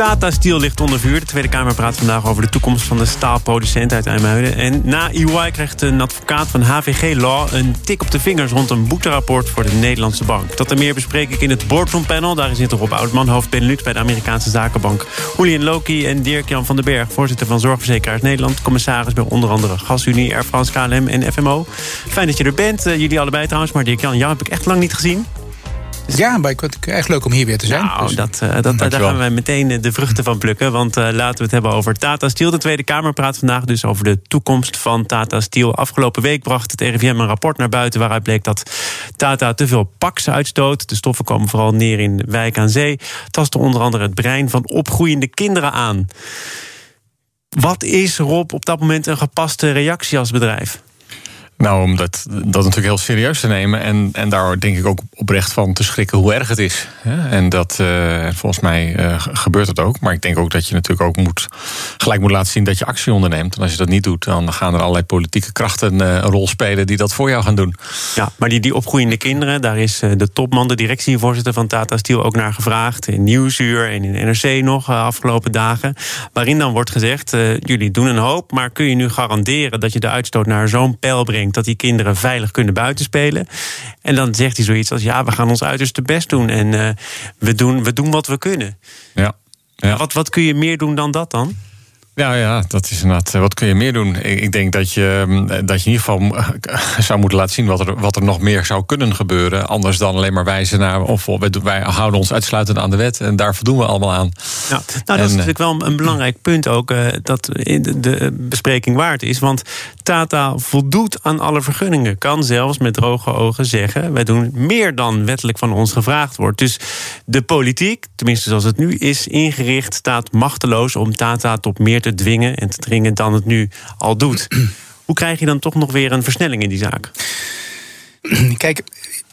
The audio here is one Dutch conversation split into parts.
Tata Steel ligt onder vuur. De Tweede Kamer praat vandaag over de toekomst van de staalproducent uit IJmuiden. En na EY krijgt een advocaat van HVG Law een tik op de vingers rond een boeterapport voor de Nederlandse bank. Dat en meer bespreek ik in het Boardroom Panel. Daarin zit Rob Oudman, hoofd Benelux bij de Amerikaanse zakenbank. Julian Loki en Dirk-Jan van den Berg, voorzitter van Zorgverzekeraars Nederland. Commissaris bij onder andere GasUnie, Air France, KLM en FMO. Fijn dat je er bent. Uh, jullie allebei trouwens, maar Dirk-Jan, jou heb ik echt lang niet gezien. Ja, maar ik vind het echt leuk om hier weer te zijn. Nou, dus, dat, uh, dat, daar gaan we meteen de vruchten van plukken. Want uh, laten we het hebben over Tata Steel. De Tweede Kamer praat vandaag dus over de toekomst van Tata Steel. Afgelopen week bracht het RIVM een rapport naar buiten... waaruit bleek dat Tata te veel pax uitstoot. De stoffen komen vooral neer in Wijk aan Zee. Tasten onder andere het brein van opgroeiende kinderen aan. Wat is, Rob, op dat moment een gepaste reactie als bedrijf? Nou, om dat, dat natuurlijk heel serieus te nemen. En, en daar denk ik ook oprecht van te schrikken hoe erg het is. En dat uh, volgens mij uh, gebeurt het ook. Maar ik denk ook dat je natuurlijk ook moet, gelijk moet laten zien dat je actie onderneemt. En als je dat niet doet, dan gaan er allerlei politieke krachten uh, een rol spelen die dat voor jou gaan doen. Ja, maar die, die opgroeiende kinderen, daar is de topman, de directievoorzitter van Tata Steel ook naar gevraagd. In Nieuwsuur en in NRC nog afgelopen dagen. Waarin dan wordt gezegd: jullie doen een hoop, maar kun je nu garanderen dat je de uitstoot naar zo'n pijl brengt? Dat die kinderen veilig kunnen buitenspelen. En dan zegt hij zoiets als: ja, we gaan ons uiterste best doen en uh, we, doen, we doen wat we kunnen. Ja. ja. Wat, wat kun je meer doen dan dat dan? Ja, ja, dat is inderdaad. Wat kun je meer doen? Ik denk dat je, mm, dat je in ieder geval zou moeten laten zien wat er, wat er nog meer zou kunnen gebeuren. Anders dan alleen maar wijzen naar. of wij houden ons uitsluitend aan de wet en daar voldoen we allemaal aan. Ja, nou, dat is natuurlijk wel een belangrijk punt ook. Dat in de, de bespreking waard is. Want Tata voldoet aan alle vergunningen. Kan zelfs met droge ogen zeggen: wij doen meer dan wettelijk van ons gevraagd wordt. Dus de politiek, tenminste zoals het nu is ingericht, staat machteloos om Tata tot meer te dwingen en te dringen dan het nu al doet. Hoe krijg je dan toch nog weer een versnelling in die zaak? Kijk,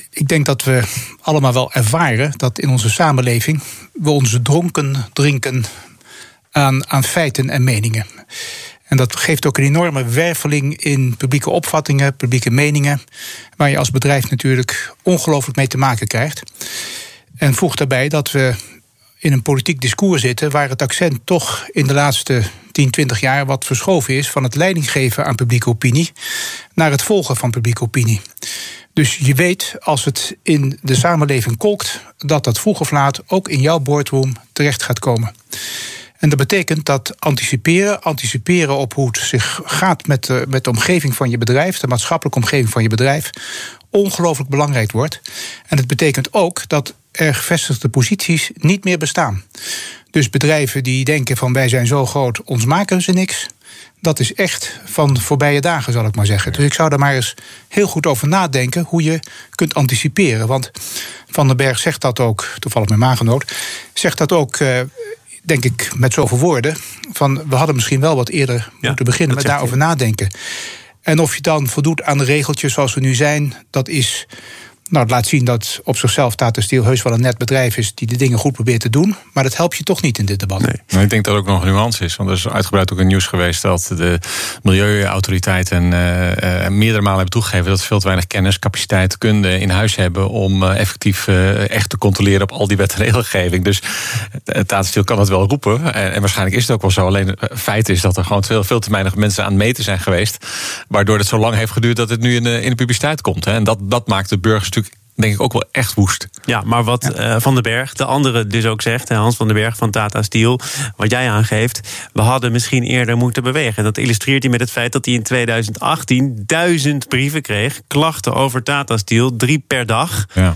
ik denk dat we allemaal wel ervaren dat in onze samenleving we onze dronken drinken aan, aan feiten en meningen. En dat geeft ook een enorme werveling in publieke opvattingen, publieke meningen, waar je als bedrijf natuurlijk ongelooflijk mee te maken krijgt. En voeg daarbij dat we in een politiek discours zitten waar het accent toch in de laatste 10, 20 jaar wat verschoven is van het leidinggeven aan publieke opinie naar het volgen van publieke opinie. Dus je weet, als het in de samenleving kolkt, dat dat vroeg of laat ook in jouw boardroom terecht gaat komen. En dat betekent dat anticiperen, anticiperen op hoe het zich gaat met de, met de omgeving van je bedrijf, de maatschappelijke omgeving van je bedrijf, ongelooflijk belangrijk wordt. En het betekent ook dat gevestigde posities niet meer bestaan. Dus bedrijven die denken van wij zijn zo groot, ons maken ze niks. Dat is echt van voorbije dagen, zal ik maar zeggen. Dus ik zou daar maar eens heel goed over nadenken hoe je kunt anticiperen. Want Van den Berg zegt dat ook, toevallig mijn maagenoot, zegt dat ook, eh, denk ik, met zoveel woorden. Van we hadden misschien wel wat eerder moeten beginnen met daarover nadenken. En of je dan voldoet aan de regeltjes zoals we nu zijn, dat is nou, het laat zien dat op zichzelf Tata Steel heus wel een net bedrijf is die de dingen goed probeert te doen. Maar dat helpt je toch niet in dit debat. Nee, maar ik denk dat er ook nog een nuance is. Want er is uitgebreid ook in nieuws geweest dat de milieuautoriteiten uh, uh, meerdere malen hebben toegegeven dat ze veel te weinig kennis, capaciteit, kunde in huis hebben om uh, effectief echt te controleren op al die wet en regelgeving. Dus Tata Steel kan het wel roepen. En, en, waarschijnlijk is het ook wel zo. Alleen het feit is dat er gewoon veel, veel te weinig mensen aan het meten zijn geweest. Waardoor het zo lang heeft geduurd dat het nu in de, in de publiciteit komt. Hè. En dat, dat maakt de burgers denk ik ook wel echt woest. Ja, maar wat eh, Van den Berg, de andere dus ook zegt, Hans van den Berg van Tata Steel, wat jij aangeeft, we hadden misschien eerder moeten bewegen. En dat illustreert hij met het feit dat hij in 2018 duizend brieven kreeg, klachten over Tata Steel, drie per dag. Ja.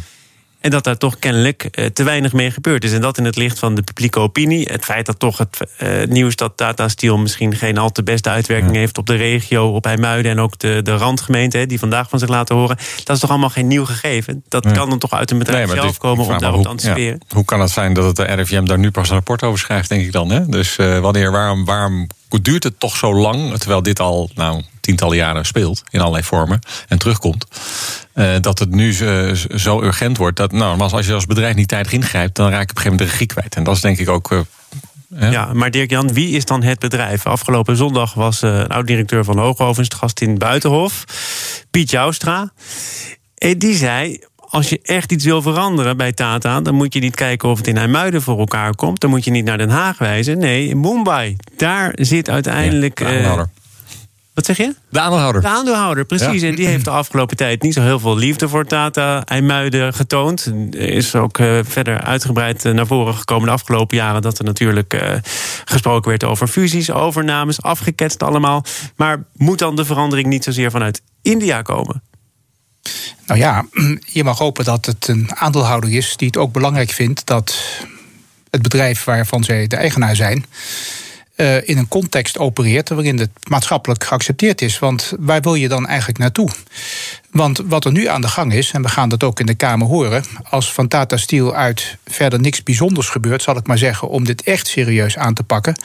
En dat daar toch kennelijk uh, te weinig mee gebeurd is. En dat in het licht van de publieke opinie. Het feit dat toch het uh, nieuws dat Tata Steel misschien geen al te beste uitwerking heeft op de regio, op IJmuiden en ook de, de randgemeente, die vandaag van zich laten horen. Dat is toch allemaal geen nieuw gegeven? Dat kan dan toch uit een bedrijf nee, zelf komen om daarop te anticiperen? Ja, hoe kan het zijn dat het de RIVM daar nu pas een rapport over schrijft, denk ik dan? Hè? Dus uh, wanneer, waarom, waarom duurt het toch zo lang? Terwijl dit al, nou, tientallen jaren speelt in allerlei vormen en terugkomt. Uh, dat het nu zo urgent wordt. Dat, nou, als je als bedrijf niet tijdig ingrijpt, dan raak je op een gegeven moment de regie kwijt. En dat is denk ik ook. Uh, ja. maar Dirk-Jan, wie is dan het bedrijf? Afgelopen zondag was een oud-directeur van Hoogovens de gast in Buitenhof, Piet Joustra. En die zei: als je echt iets wil veranderen bij Tata, dan moet je niet kijken of het in IJmuiden voor elkaar komt. Dan moet je niet naar Den Haag wijzen. Nee, in Mumbai. Daar zit uiteindelijk. Ja, wat zeg je? De aandeelhouder. De aandeelhouder, precies. En die heeft de afgelopen tijd niet zo heel veel liefde voor Tata IJmuiden getoond. Is ook uh, verder uitgebreid naar voren gekomen de afgelopen jaren... dat er natuurlijk uh, gesproken werd over fusies, overnames, afgeketst allemaal. Maar moet dan de verandering niet zozeer vanuit India komen? Nou ja, je mag hopen dat het een aandeelhouder is die het ook belangrijk vindt dat het bedrijf waarvan zij de eigenaar zijn. Uh, in een context opereert waarin het maatschappelijk geaccepteerd is. Want waar wil je dan eigenlijk naartoe? Want wat er nu aan de gang is, en we gaan dat ook in de Kamer horen, als van Tata Steel uit verder niks bijzonders gebeurt, zal ik maar zeggen, om dit echt serieus aan te pakken,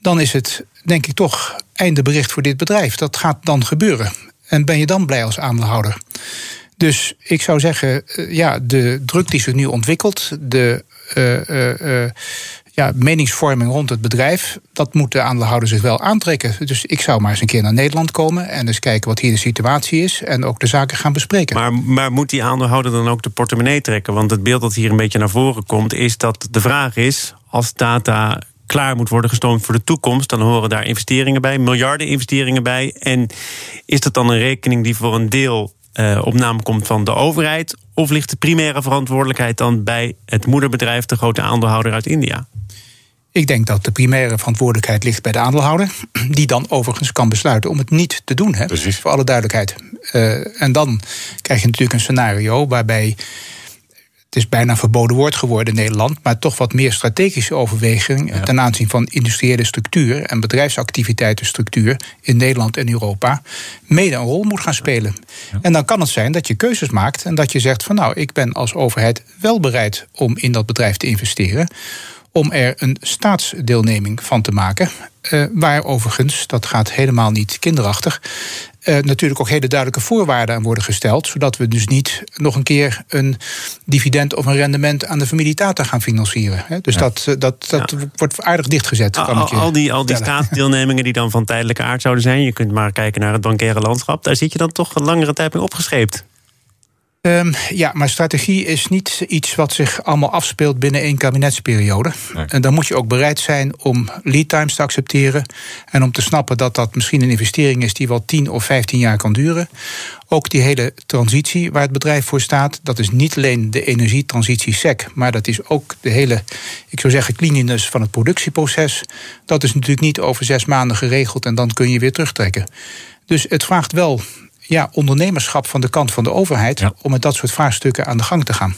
dan is het denk ik toch einde bericht voor dit bedrijf. Dat gaat dan gebeuren. En ben je dan blij als aandeelhouder? Dus ik zou zeggen, eh, ja, de druk die zich nu ontwikkelt, de uh, ja, meningsvorming rond het bedrijf, dat moet de aandeelhouder zich wel aantrekken. Dus ik zou maar eens een keer naar Nederland komen en eens kijken wat hier de situatie is en ook de zaken gaan bespreken. Maar, maar moet die aandeelhouder dan ook de portemonnee trekken? Want het beeld dat hier een beetje naar voren komt, is dat de vraag is: als data klaar moet worden gestoomd voor de toekomst, dan horen daar investeringen bij, miljarden investeringen bij. En is dat dan een rekening die voor een deel uh, op naam komt van de overheid? Of ligt de primaire verantwoordelijkheid dan bij het moederbedrijf, de grote aandeelhouder uit India? Ik denk dat de primaire verantwoordelijkheid ligt bij de aandeelhouder. Die dan overigens kan besluiten om het niet te doen. Hè, Precies. Voor alle duidelijkheid. Uh, en dan krijg je natuurlijk een scenario waarbij het is bijna een verboden woord geworden in Nederland, maar toch wat meer strategische overweging ten aanzien van industriële structuur en bedrijfsactiviteitenstructuur in Nederland en Europa mede een rol moet gaan spelen. En dan kan het zijn dat je keuzes maakt en dat je zegt van nou, ik ben als overheid wel bereid om in dat bedrijf te investeren om er een staatsdeelneming van te maken. Uh, waar overigens, dat gaat helemaal niet kinderachtig, uh, natuurlijk ook hele duidelijke voorwaarden aan worden gesteld. Zodat we dus niet nog een keer een dividend of een rendement aan de familie Tata gaan financieren. Hè. Dus dat, eh, dat, dat wordt aardig dichtgezet. Al, al, al, die, al die staatsdeelnemingen die dan van tijdelijke aard zouden zijn. Je kunt maar kijken naar het bankaire landschap. Daar zit je dan toch een langere tijd mee opgescheept. Um, ja, maar strategie is niet iets wat zich allemaal afspeelt binnen één kabinetsperiode. En dan moet je ook bereid zijn om lead times te accepteren. En om te snappen dat dat misschien een investering is die wel 10 of 15 jaar kan duren. Ook die hele transitie waar het bedrijf voor staat, dat is niet alleen de energietransitie SEC, maar dat is ook de hele, ik zou zeggen, cleanliness van het productieproces. Dat is natuurlijk niet over zes maanden geregeld en dan kun je weer terugtrekken. Dus het vraagt wel ja, ondernemerschap van de kant van de overheid om met dat soort vraagstukken aan de gang te gaan.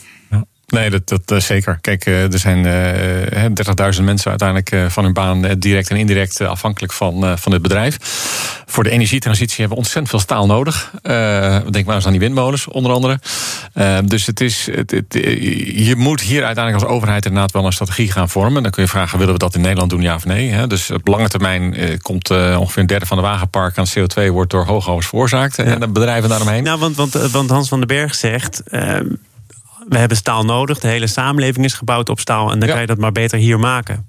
Nee, dat, dat uh, zeker. Kijk, uh, er zijn uh, 30.000 mensen uiteindelijk van hun baan direct en indirect afhankelijk van, van het bedrijf. Voor de energietransitie hebben we ontzettend veel staal nodig. denk maar eens aan die windmolens, onder andere. dus het is, het, het, je moet hier uiteindelijk als overheid inderdaad wel een strategie gaan vormen. Dan kun je vragen, willen we dat in Nederland doen, ja of nee? Hè? Dus op lange termijn komt ongeveer een derde van de wagenpark aan CO2 wordt door hoogovens veroorzaakt. En de bedrijven daaromheen. Nou, want, want, want Hans van den Berg zegt ehm, we hebben staal nodig. De hele samenleving is gebouwd op staal. En dan kan je dat maar beter hier maken.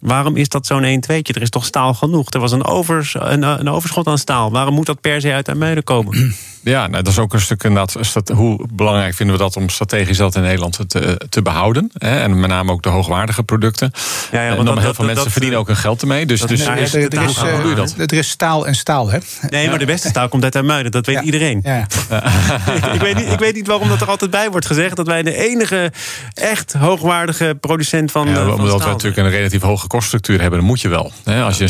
Waarom is dat zo'n 1 2 Er is toch staal genoeg? Er was een, overs, een, een overschot aan staal. Waarom moet dat per se uit Amuiden komen? Ja, nou, dat is ook een stuk inderdaad. Hoe belangrijk vinden we dat om strategisch dat in Nederland te, te behouden? Hè? En met name ook de hoogwaardige producten. Ja, ja, want dan heel veel mensen verdienen ook hun geld ermee. Dus, dus er, is, er, is, er is staal en staal, hè? Nee, maar de beste staal komt uit Amuiden. Dat weet iedereen. Ja. ik, ik, weet niet, ik weet niet waarom dat er altijd bij wordt gezegd. Dat wij de enige echt hoogwaardige producent van. Ja, van omdat we natuurlijk een relatief hoge koststructuur hebben, dan moet je wel. Als je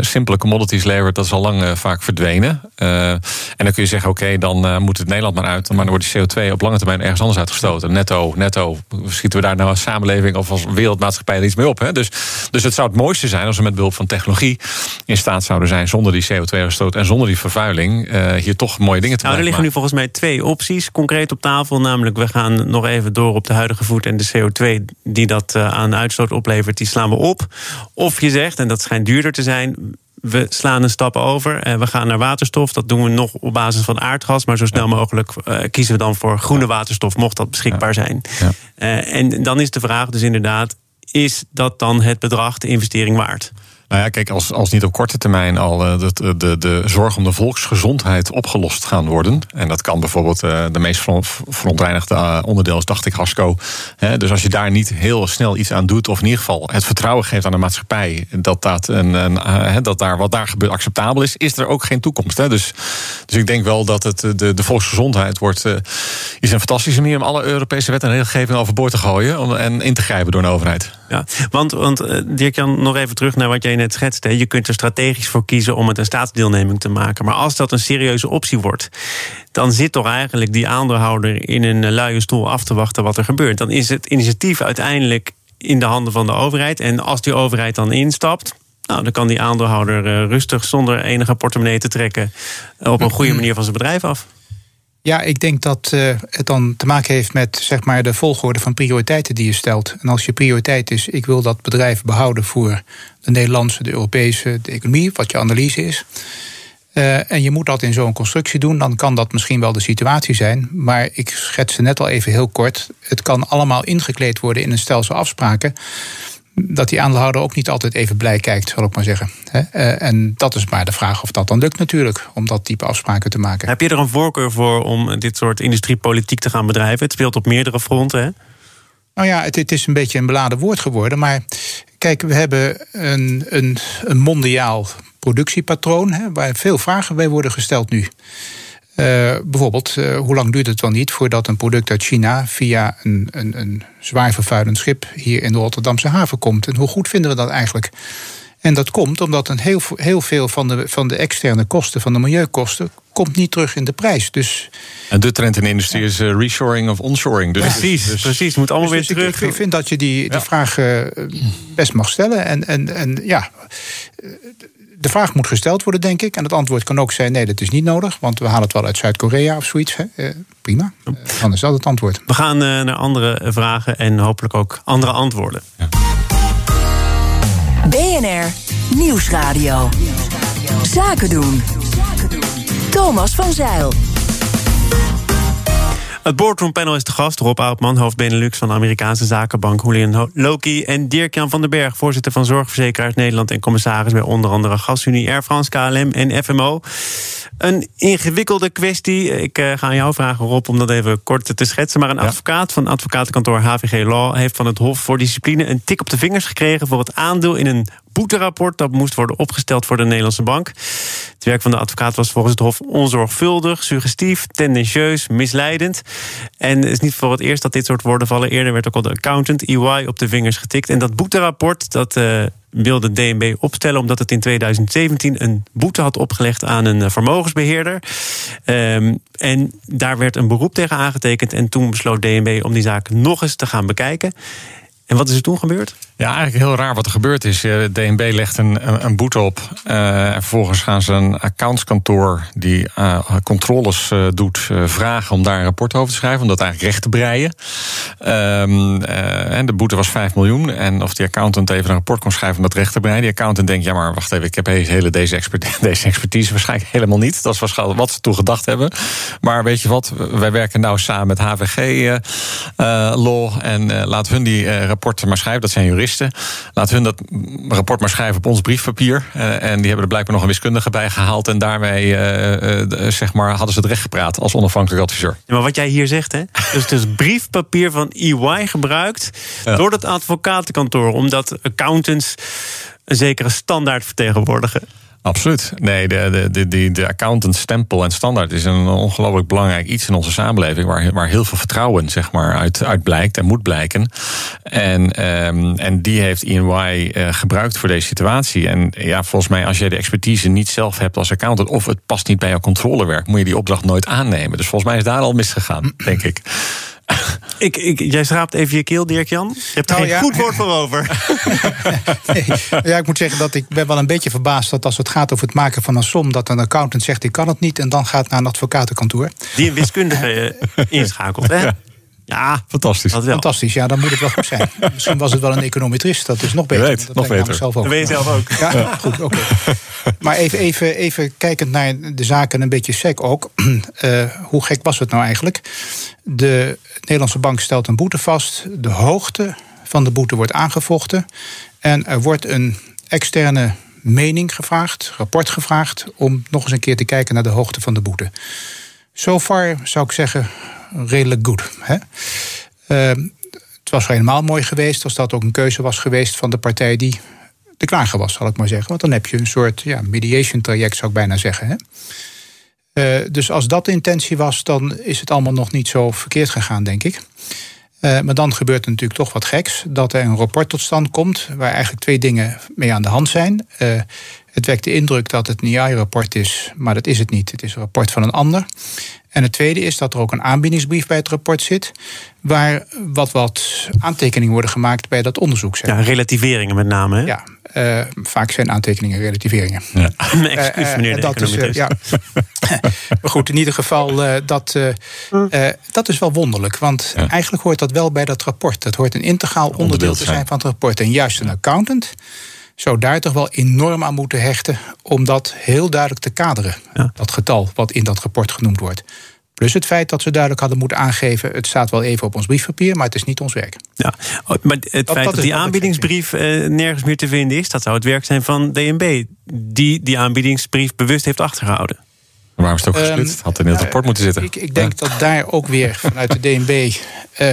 simpele commodities levert, dat is al lang eh, vaak verdwenen. Uh, en dan kun je zeggen, oké dan uh, moet het Nederland maar uit. Maar dan wordt die CO2 op lange termijn ergens anders uitgestoten. Netto, netto schieten we daar nou als samenleving of als wereldmaatschappij er iets mee op. Hè? Dus, dus het zou het mooiste zijn als we met behulp van technologie in staat zouden zijn, zonder die CO2-uitstoot en zonder die vervuiling, uh, hier toch mooie dingen te nou, Er liggen nu volgens mij twee opties concreet op tafel. Namelijk, we gaan nog even door op de huidige voet en de CO2 die dat uh, aan uitstoot oplevert, die slaan we op. Of je zegt, en dat schijnt duurder te zijn, we slaan een stap over en we gaan naar waterstof. Dat doen we nog op basis van aardgas, maar zo snel mogelijk kiezen we dan voor groene waterstof, mocht dat beschikbaar zijn. Ja. en dan is de vraag dus inderdaad: is dat dan het bedrag, de investering waard? Nou ja, kijk, als, als niet op korte termijn al uh, de, de, de zorg om de volksgezondheid opgelost gaan worden. En dat kan bijvoorbeeld uh, de meest verontreinigde onderdeel dacht ik, Hasco. Dus als je daar niet heel snel iets aan doet, of in ieder geval het vertrouwen geeft aan de maatschappij dat, dat, een, een dat daar, wat daar gebeurt acceptabel is, is er ook geen toekomst. Dus, dus ik denk wel dat het, de, de volksgezondheid wordt, is een fantastische manier om alle Europese wet en regelgeving overboord te gooien en in te grijpen door een overheid. Ja, want, want Dirk-Jan, nog even terug naar wat jij net schetste. Je kunt er strategisch voor kiezen om het een staatsdeelneming te maken. Maar als dat een serieuze optie wordt, dan zit toch eigenlijk die aandeelhouder in een luie stoel af te wachten wat er gebeurt. Dan is het initiatief uiteindelijk in de handen van de overheid. En als die overheid dan instapt, nou, dan kan die aandeelhouder eh, rustig zonder enige portemonnee te trekken op een goede manier van zijn bedrijf af. Ja, ik denk dat uh, het dan te maken heeft met zeg maar, de volgorde van prioriteiten die je stelt. En als je prioriteit is, ik wil dat bedrijf behouden voor de Nederlandse, de Europese, de economie, wat je analyse is. Uh, en je moet dat in zo'n constructie doen, dan kan dat misschien wel de situatie zijn. Maar ik schetste net al even heel kort. Het kan allemaal ingekleed worden in een stelsel afspraken dat die aandeelhouder ook niet altijd even blij kijkt, zal ik maar zeggen. Eh, en dat is maar de vraag of dat dan lukt natuurlijk, om dat type afspraken te maken. Heb je er een voorkeur voor om dit soort industriepolitiek te gaan bedrijven? Het speelt op meerdere fronten, hè? Nou ja, het, het is een beetje een beladen woord geworden. Maar kijk, we hebben een, een, een mondiaal productiepatroon... Hè, waar veel vragen bij worden gesteld nu. Uh, bijvoorbeeld, uh, hoe lang duurt het wel niet voordat een product uit China via een, een, een zwaar vervuilend schip hier in de Rotterdamse haven komt? En hoe goed vinden we dat eigenlijk? En dat komt omdat een heel, heel veel van de, van de externe kosten, van de milieukosten, komt niet terug in de prijs. Dus, en de trend in de industrie is uh, reshoring of onshoring. Dus, precies, dus, precies. Moet allemaal dus weer terug. Ik, ik, vind dat je die, die vraag best mag stellen. En, en, en ja, de vraag moet gesteld worden, denk ik. En het antwoord kan ook zijn: nee, dat is niet nodig, want we halen het wel uit Zuid-Korea of zoiets. Hè? Eh, prima. Uh, dan is dat het antwoord. We gaan uh, naar andere vragen en hopelijk ook andere antwoorden. Ja. BNR Nieuwsradio. Zaken doen. Thomas van Zeil. Het boardroompanel is de gast. Rob Oudman, hoofd Benelux van de Amerikaanse zakenbank Julian Loki. En Dirk-Jan van den Berg, voorzitter van Zorgverzekeraars Nederland... en commissaris bij onder andere GasUnie, Air France, KLM en FMO. Een ingewikkelde kwestie. Ik uh, ga aan jou vragen, Rob, om dat even kort te schetsen. Maar een advocaat van advocatenkantoor HVG Law... heeft van het Hof voor Discipline een tik op de vingers gekregen... voor het aandeel in een boeterapport dat moest worden opgesteld voor de Nederlandse bank. Het werk van de advocaat was volgens het Hof onzorgvuldig, suggestief, tendentieus, misleidend. En het is niet voor het eerst dat dit soort woorden vallen. Eerder werd ook al de accountant EY op de vingers getikt. En dat boeterapport, dat. Uh, wilde DNB opstellen omdat het in 2017 een boete had opgelegd aan een vermogensbeheerder. Um, en daar werd een beroep tegen aangetekend. En toen besloot DNB om die zaak nog eens te gaan bekijken. En wat is er toen gebeurd? Ja, eigenlijk heel raar wat er gebeurd is. De DNB legt een, een boete op. Uh, en vervolgens gaan ze een accountskantoor die uh, controles doet vragen om daar een rapport over te schrijven. Om dat eigenlijk recht te breien. Um, en de boete was 5 miljoen. En of die accountant even een rapport kon schrijven om dat recht te breien. Die accountant denkt, ja maar wacht even, ik heb deze, expertise, deze expertise waarschijnlijk helemaal niet. Dat is waarschijnlijk wat ze toen gedacht hebben. Maar weet je wat, wij werken nou samen met HVG Law. En laten hun die rapporten maar schrijven. Dat zijn juristen. Laten hun dat rapport maar schrijven op ons briefpapier. Uh, en die hebben er blijkbaar nog een wiskundige bij gehaald. En daarmee uh, zeg maar, hadden ze het recht gepraat als onafhankelijk adviseur. Ja, maar wat jij hier zegt, hè? Dus dus briefpapier van EY gebruikt door het advocatenkantoor. Omdat accountants een zekere standaard vertegenwoordigen. Absoluut. Nee, de, de, de, de accountant stempel en standaard is een ongelooflijk belangrijk iets in onze samenleving. Waar, waar heel veel vertrouwen zeg maar, uit, uit blijkt en moet blijken. En, um, en die heeft EY uh, gebruikt voor deze situatie. En ja, volgens mij, als jij de expertise niet zelf hebt als accountant. of het past niet bij jouw controlewerk, moet je die opdracht nooit aannemen. Dus volgens mij is daar al misgegaan, denk ik. Ik, ik, jij schraapt even je keel, Dirk-Jan. Je hebt er nou, geen goed woord voor over. nee. Ja, ik moet zeggen dat ik ben wel een beetje verbaasd... dat als het gaat over het maken van een som... dat een accountant zegt, ik kan het niet... en dan gaat naar een advocatenkantoor. Die een wiskundige eh, inschakelt, hè? Ja, fantastisch. Dat wel. Fantastisch, ja, dan moet het wel goed zijn. Misschien was het wel een econometrist, dat is nog beter. weet, dat nog beter. Zelf ook. Dat weet je zelf ook. Ja, goed, oké. Maar even, even, even kijkend naar de zaken, een beetje sec ook. Eh, hoe gek was het nou eigenlijk? De Nederlandse bank stelt een boete vast. De hoogte van de boete wordt aangevochten. En er wordt een externe mening gevraagd, rapport gevraagd... om nog eens een keer te kijken naar de hoogte van de boete. So far zou ik zeggen, redelijk goed. Uh, het was helemaal mooi geweest als dat ook een keuze was geweest van de partij die de klager was, zal ik maar zeggen. Want dan heb je een soort ja, mediation traject, zou ik bijna zeggen. Hè? Uh, dus als dat de intentie was, dan is het allemaal nog niet zo verkeerd gegaan, denk ik. Uh, maar dan gebeurt er natuurlijk toch wat geks. Dat er een rapport tot stand komt waar eigenlijk twee dingen mee aan de hand zijn. Uh, het wekt de indruk dat het een AI-rapport is, maar dat is het niet. Het is een rapport van een ander. En het tweede is dat er ook een aanbiedingsbrief bij het rapport zit. Waar wat, wat aantekeningen worden gemaakt bij dat onderzoek. Ja, relativeringen met name. Hè? Ja, uh, vaak zijn aantekeningen relativeringen. Ja. Excuus, meneer de dat is, uh, ja. Maar goed, in ieder geval, uh, dat, dat is wel wonderlijk. Want ja. eigenlijk hoort dat wel bij dat rapport. Dat hoort een integraal onderdeel, onderdeel te zijn van het rapport. En juist een accountant zou daar toch wel enorm aan moeten hechten om dat heel duidelijk te kaderen. Ja. Dat getal wat in dat rapport genoemd wordt. Plus het feit dat ze duidelijk hadden moeten aangeven: het staat wel even op ons briefpapier, maar het is niet ons werk. Ja, maar het dat, feit dat, dat die aanbiedingsbrief uh, nergens meer te vinden is, dat zou het werk zijn van DNB, die die aanbiedingsbrief bewust heeft achtergehouden. Maar waarom is het ook gesplitst? Had in het rapport moeten zitten. Ik, ik denk ja. dat daar ook weer vanuit de DNB. Uh,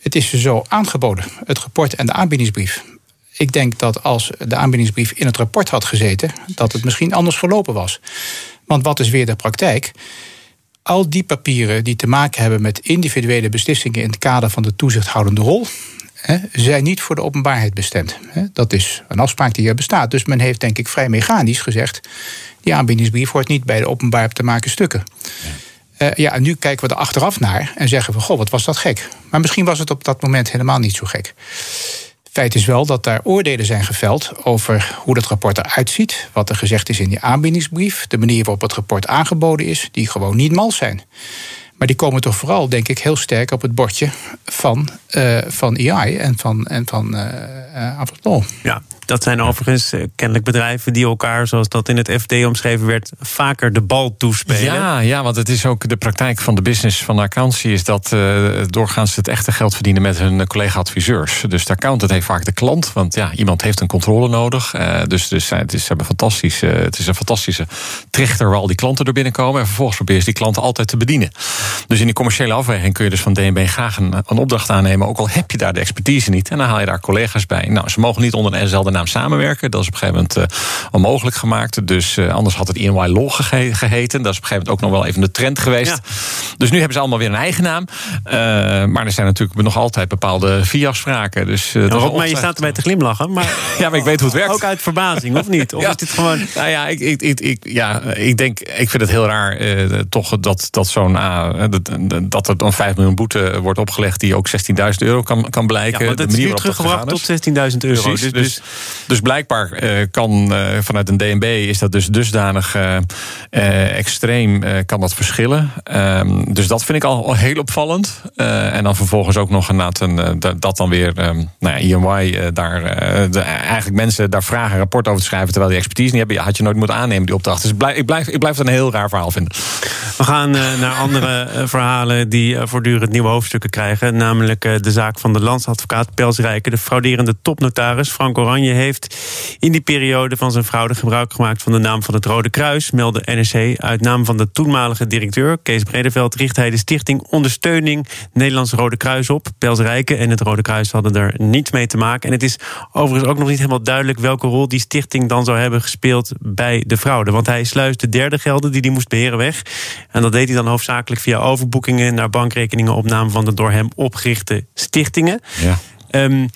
het is zo aangeboden, het rapport en de aanbiedingsbrief ik denk dat als de aanbiedingsbrief in het rapport had gezeten, dat het misschien anders verlopen was. Want wat is weer de praktijk? Al die papieren die te maken hebben met individuele beslissingen in het kader van de toezichthoudende rol, hè, zijn niet voor de openbaarheid bestemd. Dat is een afspraak die er bestaat. Dus men heeft, denk ik, vrij mechanisch gezegd: die aanbiedingsbrief hoort niet bij de openbaar te maken stukken. Ja. Uh, ja, en nu kijken we er achteraf naar en zeggen we: Goh, wat was dat gek. Maar misschien was het op dat moment helemaal niet zo gek. Feit is wel dat daar oordelen zijn geveld over hoe dat rapport eruit ziet, wat er gezegd is in die aanbiedingsbrief, de manier waarop het rapport aangeboden is, die gewoon niet mals zijn. Maar die komen toch vooral, denk ik, heel sterk op het bordje van, uh, van AI en van, en van uh, uh, Ja, dat zijn overigens kennelijk bedrijven die elkaar, zoals dat in het FD omschreven werd, vaker de bal toespelen. Ja, ja want het is ook de praktijk van de business van de accountancy, is dat uh, doorgaans het echte geld verdienen met hun collega-adviseurs. Dus de accountant heeft vaak de klant, want ja, iemand heeft een controle nodig. Uh, dus dus het, is, hebben fantastisch, het is een fantastische trichter waar al die klanten er binnenkomen. En vervolgens probeer je die klanten altijd te bedienen. Dus in die commerciële afweging kun je dus van DNB graag een, een opdracht aannemen, ook al heb je daar de expertise niet. En dan haal je daar collega's bij. Nou, ze mogen niet onder dezelfde naam samenwerken. Dat is op een gegeven moment uh, onmogelijk gemaakt. Dus uh, anders had het EY Law ge geheten. Dat is op een gegeven moment ook nog wel even de trend geweest. Ja. Dus nu hebben ze allemaal weer een eigen naam. Uh, maar er zijn natuurlijk nog altijd bepaalde fee-afspraken. Dus, ja, maar, maar je staat erbij te glimlachen. Maar ja, maar ik weet hoe het werkt. Ook uit verbazing, of niet? Of ja. is dit gewoon... Nou ja, ik, ik, ik, ik, ja, ik denk... Ik vind het heel raar toch dat, dat zo'n... dat, dat er dan 5 miljoen boete wordt opgelegd... die ook 16.000 euro kan, kan blijken. Ja, maar dat is nu teruggebracht tot 16.000 euro. Precies, dus, dus, dus blijkbaar uh, kan uh, vanuit een DNB is dat dus dusdanig uh, extreem kan dat verschillen. Um, dus dat vind ik al, heel opvallend. en dan vervolgens ook nog een, dat dan weer um, nou ja, EY daar de, eigenlijk mensen daar vragen een rapport over te schrijven terwijl die expertise niet hebben. Ja, had je nooit moeten aannemen die opdracht. Dus ik blijf, ik blijf, het een heel raar verhaal vinden. We gaan naar andere verhalen die voortdurend nieuwe hoofdstukken krijgen. Namelijk de zaak van de landsadvocaat Pels Rijken, de frauderende topnotaris Frank Oranje heeft in die periode van zijn fraude gebruik gemaakt van de naam van het Rode Kruis, meldde NRC. Uit naam van de toenmalige directeur, Kees Bredeveld, richt hij de stichting Ondersteuning Nederlands Rode Kruis op. Pels Rijken en het Rode Kruis hadden er niets mee te maken. En het is overigens ook nog niet helemaal duidelijk welke rol die stichting dan zou hebben gespeeld bij de fraude. Want hij sluist de derde gelden die hij moest beheren weg. En dat deed hij dan hoofdzakelijk via overboekingen naar bankrekeningen op naam van de door hem opgerichte stichtingen. Ja. Um,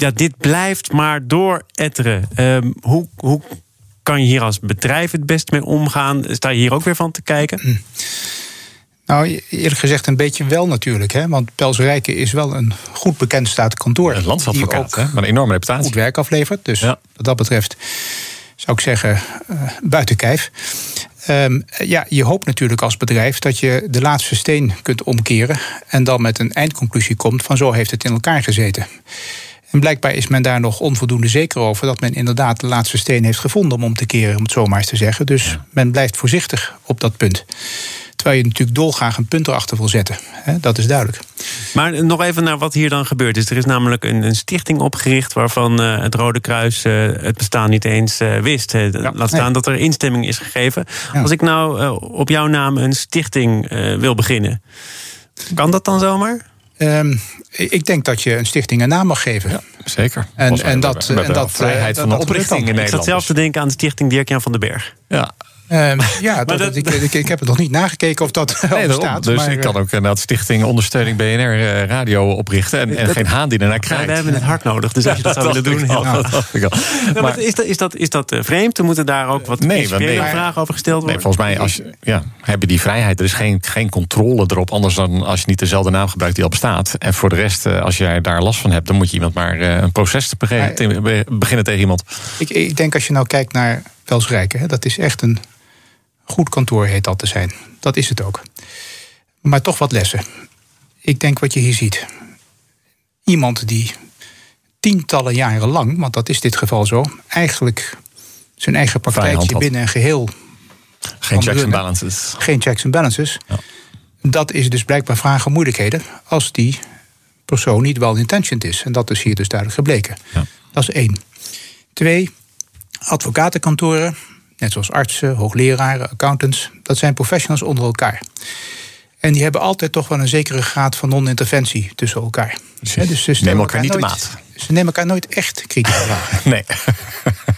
ja, dit blijft maar dooretteren. Um, hoe, hoe kan je hier als bedrijf het best mee omgaan? Sta je hier ook weer van te kijken? Nou, eerlijk gezegd een beetje wel natuurlijk. Hè? Want Pels Rijken is wel een goed bekend statenkantoor. Een landsadvocaat, hè? maar een enorme reputatie. Goed werk aflevert. Dus ja. wat dat betreft zou ik zeggen, uh, buiten kijf. Um, ja, je hoopt natuurlijk als bedrijf dat je de laatste steen kunt omkeren. En dan met een eindconclusie komt van zo heeft het in elkaar gezeten. En blijkbaar is men daar nog onvoldoende zeker over dat men inderdaad de laatste steen heeft gevonden om om te keren, om het zo maar eens te zeggen. Dus men blijft voorzichtig op dat punt. Terwijl je natuurlijk dolgraag een punt erachter wil zetten. Dat is duidelijk. Maar nog even naar wat hier dan gebeurd is. Er is namelijk een, een stichting opgericht waarvan uh, het Rode Kruis uh, het bestaan niet eens uh, wist. Ja, Laat staan nee. dat er instemming is gegeven. Ja. Als ik nou op jouw naam een stichting wil beginnen, kan dat dan zomaar? Um, ik denk dat je een stichting een naam mag geven. Ja, zeker. En, en dat, en dat vrijheid van de oprichting in Nederland. Ik zat zelf te denken aan de stichting Dirk-Jan van den Berg. Ja, Um, ja, dat, dat, ik, ik, ik, heb het nog niet nagekeken of dat nee, bestaat. Dus maar, ik kan ook inderdaad Stichting Ondersteuning BNR uh, Radio oprichten... en, en dat, geen haan die ernaar krijgt. we hebben het hard nodig, dus als je dat zou willen doen... Maar, is dat, is dat, is dat uh, vreemd? Er moeten daar ook wat nee, nee, vragen over gesteld worden? Nee, volgens mij als je, ja, heb je die vrijheid. Er is geen, geen controle erop, anders dan als je niet dezelfde naam gebruikt die al bestaat. En voor de rest, uh, als jij daar last van hebt... dan moet je iemand maar een proces te beginnen, beginnen tegen iemand. Ik, ik denk als je nou kijkt naar Welsrijken... dat is echt een goed kantoor heet dat te zijn. Dat is het ook. Maar toch wat lessen. Ik denk wat je hier ziet. Iemand die tientallen jaren lang, want dat is dit geval zo, eigenlijk zijn eigen praktijkje binnen een geheel. Geen checks and balances. Geen checks and balances. Ja. Dat is dus blijkbaar vragen moeilijkheden als die persoon niet wel intentioned is. En dat is hier dus duidelijk gebleken. Ja. Dat is één. Twee, advocatenkantoren Net zoals artsen, hoogleraren, accountants. Dat zijn professionals onder elkaar. En die hebben altijd toch wel een zekere graad van non-interventie tussen elkaar. dus ze nemen elkaar niet de maat. Ze nemen elkaar nooit echt kritisch aan. nee.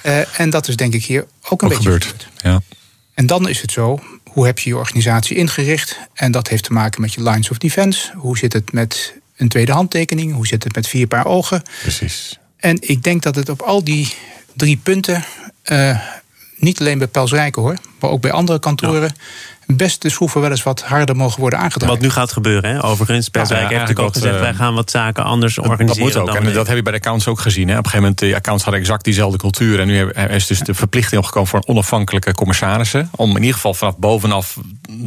Uh, en dat is denk ik hier ook een ook beetje gebeurd. Ja. En dan is het zo, hoe heb je je organisatie ingericht? En dat heeft te maken met je lines of defense. Hoe zit het met een tweede handtekening? Hoe zit het met vier paar ogen? Precies. En ik denk dat het op al die drie punten... Uh, niet alleen bij Pels Rijken hoor, maar ook bij andere kantoren. De schroeven wel eens wat harder mogen worden aangedragen. Wat nu gaat gebeuren, hè? overigens. Pelswijk ja, heeft natuurlijk ook gezegd... wij eh, gaan wat zaken anders organiseren. Dat moet ook, en dat heb je bij de accounts ook gezien. Hè? Op een gegeven moment, de accounts hadden exact diezelfde cultuur... en nu is dus de verplichting opgekomen voor onafhankelijke commissarissen... om in ieder geval vanaf bovenaf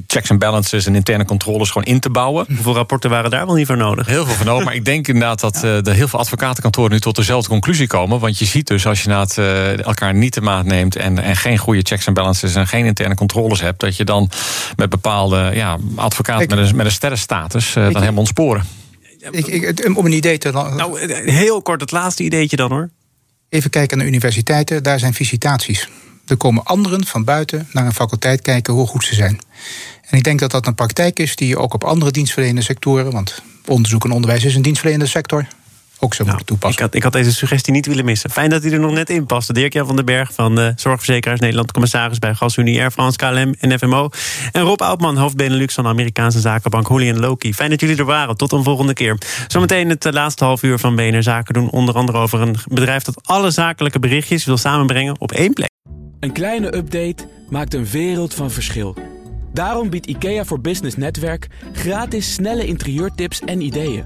checks en balances en interne controles gewoon in te bouwen. Hoeveel rapporten waren daar wel niet voor nodig? Heel veel van nodig, maar ik denk inderdaad dat uh, de heel veel advocatenkantoren... nu tot dezelfde conclusie komen. Want je ziet dus als je het, uh, elkaar niet te maat neemt... En, en geen goede checks en balances en geen interne controles hebt... dat je dan met bepaalde ja, advocaat met, een, met een sterrenstatus uh, dan helemaal ontsporen. Ik, ik, om een idee te. Nou, heel kort het laatste ideetje dan hoor. Even kijken naar universiteiten, daar zijn visitaties. Er komen anderen van buiten naar een faculteit kijken hoe goed ze zijn. En ik denk dat dat een praktijk is die je ook op andere dienstverlenende sectoren, want onderzoek en onderwijs is een dienstverlenende sector, ook zou nou, moeten toepassen. Ik had, ik had deze suggestie niet willen missen. Fijn dat hij er nog net in past. Dirk-Jan van den Berg van de Zorgverzekeraars Nederland... commissaris bij GasUnie, Air France, KLM en FMO. En Rob Oudman, hoofd Benelux van de Amerikaanse zakenbank Julian Loki. Fijn dat jullie er waren. Tot een volgende keer. Zometeen het eh, laatste half uur van BNR Zaken doen. Onder andere over een bedrijf dat alle zakelijke berichtjes wil samenbrengen op één plek. Een kleine update maakt een wereld van verschil. Daarom biedt IKEA voor Business Netwerk gratis snelle interieurtips en ideeën.